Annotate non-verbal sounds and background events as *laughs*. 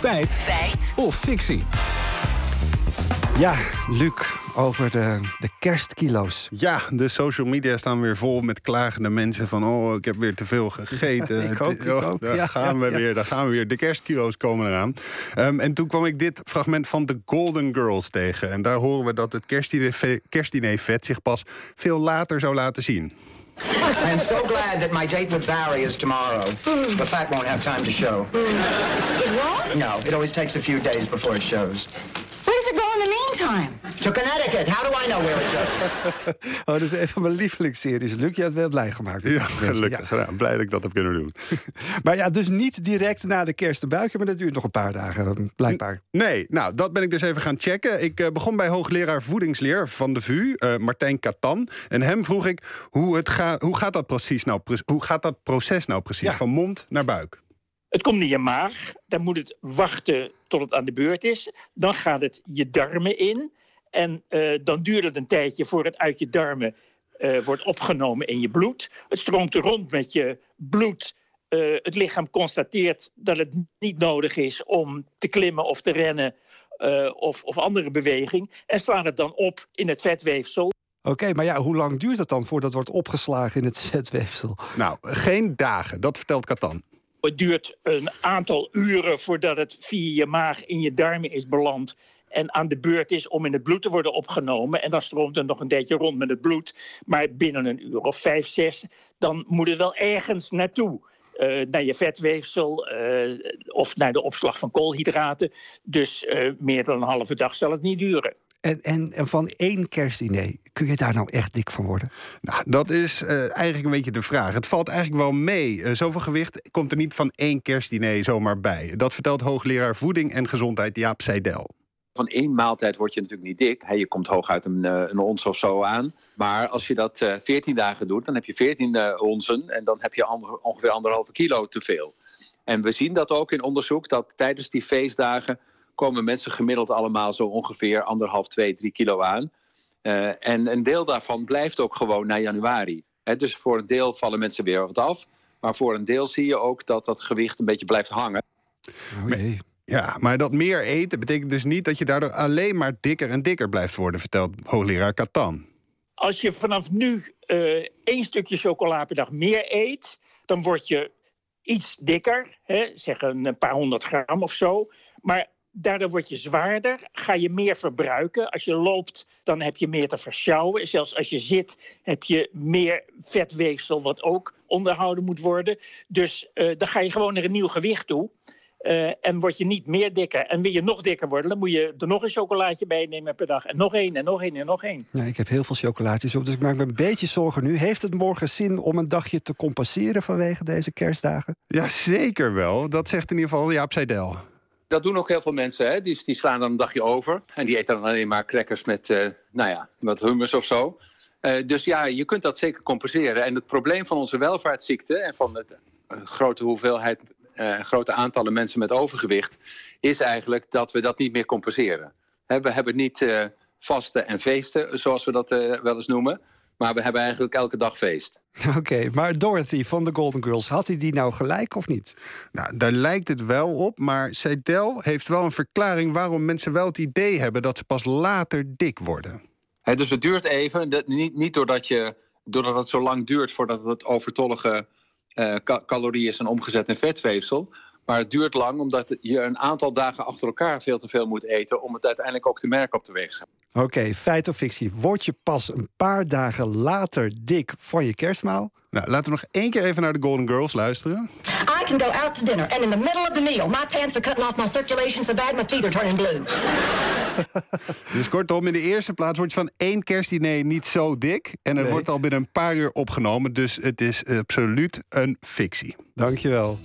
Feit. Feit. Of fictie. Ja, Luc, over de, de kerstkilo's. Ja, de social media staan weer vol met klagende mensen van... oh, ik heb weer te veel gegeten. *laughs* Ik ook, ik Oh, ook. Daar Ja, gaan we ja, weer, daar gaan we weer. De kerstkilo's komen eraan. Ehm, en toen kwam ik dit fragment van The Golden Girls tegen. En daar horen we dat het kerstdiner, kerstdinervet zich pas veel later zou laten zien. I am so glad that my date with Barry is tomorrow. The fact won't have time to show. It won't? No, it always takes a few days before it shows. Does it go in the meantime? To Connecticut. How do I know where it goes? *laughs* Oh, dat is een van mijn lievelingsseries. Luc, je hebt wel blij gemaakt. Ja, gelukkig. Ja. blij dat ik dat heb kunnen doen. *laughs* Maar ja, dus niet direct na de kerst een buikje, maar dat duurt nog een paar dagen, blijkbaar. Nee, nou, dat ben ik dus even gaan checken. Ik eh, begon bij hoogleraar voedingsleer van de VU, eh, Martijn Katan. En hem vroeg ik, hoe, het ga, hoe, gaat, dat precies nou, hoe gaat dat proces nou precies? Ja. Van mond naar buik? Het komt in je maag, dan moet het wachten tot het aan de beurt is. Dan gaat het je darmen in. En eh, dan duurt het een tijdje voor het uit je darmen eh, wordt opgenomen in je bloed. Het stroomt er rond met je bloed. Eh, het lichaam constateert dat het niet nodig is om te klimmen of te rennen eh, of, of andere beweging. En slaat het dan op in het vetweefsel. Oké, maar ja, hoe lang duurt dat dan voordat het wordt opgeslagen in het *laughs* vetweefsel? Nou, geen dagen, dat vertelt Katan. Het duurt een aantal uren voordat het via je maag in je darmen is beland. En aan de beurt is om in het bloed te worden opgenomen. En dan stroomt het nog een beetje rond met het bloed. Maar binnen een uur of vijf, zes, dan moet het wel ergens naartoe. Eh, naar je vetweefsel eh, of naar de opslag van koolhydraten. Dus eh, meer dan een halve dag zal het niet duren. En, en, en van één kerstdiner, kun je daar nou echt dik van worden? Nou, dat is eh, eigenlijk een beetje de vraag. Het valt eigenlijk wel mee. Eh, zoveel gewicht komt er niet van één kerstdiner zomaar bij. Dat vertelt hoogleraar voeding en gezondheid Jaap Seidel. Van één maaltijd word je natuurlijk niet dik. Je komt hooguit een, eh, een ons of zo aan. Maar als je dat eh 14 dagen doet, dan heb je 14 eh, onsen. En dan heb je ander- ongeveer anderhalve kilo te veel. En we zien dat ook in onderzoek, dat tijdens die feestdagen komen mensen gemiddeld allemaal zo ongeveer anderhalf, twee, drie kilo aan. Eh, en een deel daarvan blijft ook gewoon na januari. Hè, dus voor een deel vallen mensen weer wat af. Maar voor een deel zie je ook dat dat gewicht een beetje blijft hangen. Oh jee. Ja, maar dat meer eten betekent dus niet dat je daardoor alleen maar dikker en dikker blijft worden, vertelt hoogleraar Katan. Als je vanaf nu eh, één stukje chocola per dag meer eet, dan word je iets dikker, hè, zeg een paar honderd gram of zo. Maar daardoor word je zwaarder, ga je meer verbruiken. Als je loopt, dan heb je meer te versjouwen. Zelfs als je zit, heb je meer vetweefsel, wat ook onderhouden moet worden. Dus eh, dan ga je gewoon naar een nieuw gewicht toe. Eh, en word je niet meer dikker. En wil je nog dikker worden, dan moet je er nog een chocolaatje bij nemen per dag. En nog één, en nog één, en nog één. Nou, ik heb heel veel chocolaatjes op, dus ik maak me een beetje zorgen nu. Heeft het morgen zin om een dagje te compenseren vanwege deze kerstdagen? Ja, zeker wel. Dat zegt in ieder geval Jaap Seidel. Dat doen ook heel veel mensen. Hè? Die, die slaan dan een dagje over. En die eten dan alleen maar crackers met, eh, nou ja, wat hummus of zo. Eh, dus ja, je kunt dat zeker compenseren. En het probleem van onze welvaartsziekte... en van het eh, grote hoeveelheid, eh, grote aantallen mensen met overgewicht... is eigenlijk dat we dat niet meer compenseren. Hè, we hebben niet vasten en feesten, zoals we dat wel eens noemen... maar we hebben eigenlijk elke dag feest. *laughs* Oké, maar Dorothy van de Golden Girls, had hij die nou gelijk of niet? Nou, daar lijkt het wel op, maar Seidel heeft wel een verklaring waarom mensen wel het idee hebben dat ze pas later dik worden. Hè, dus het duurt even. Dat, niet niet doordat, je, doordat het zo lang duurt voordat het overtollige eh, ca- calorieën zijn omgezet in vetweefsel. Maar het duurt lang omdat je een aantal dagen achter elkaar veel te veel moet eten... om het uiteindelijk ook te merken op de weegschaal. Oké, feit of fictie. Word je pas een paar dagen later dik van je kerstmaal? Nou, laten we nog één keer even naar de Golden Girls luisteren. I can go out to dinner, and in the middle of the meal, my pants are cutting off my circulation so bad my feet are turning blue. *laughs* Dus kortom, in de eerste plaats word je van één kerstdiner niet zo dik. En het Nee. wordt al binnen een paar uur opgenomen. Dus het is absoluut een fictie. Dankjewel.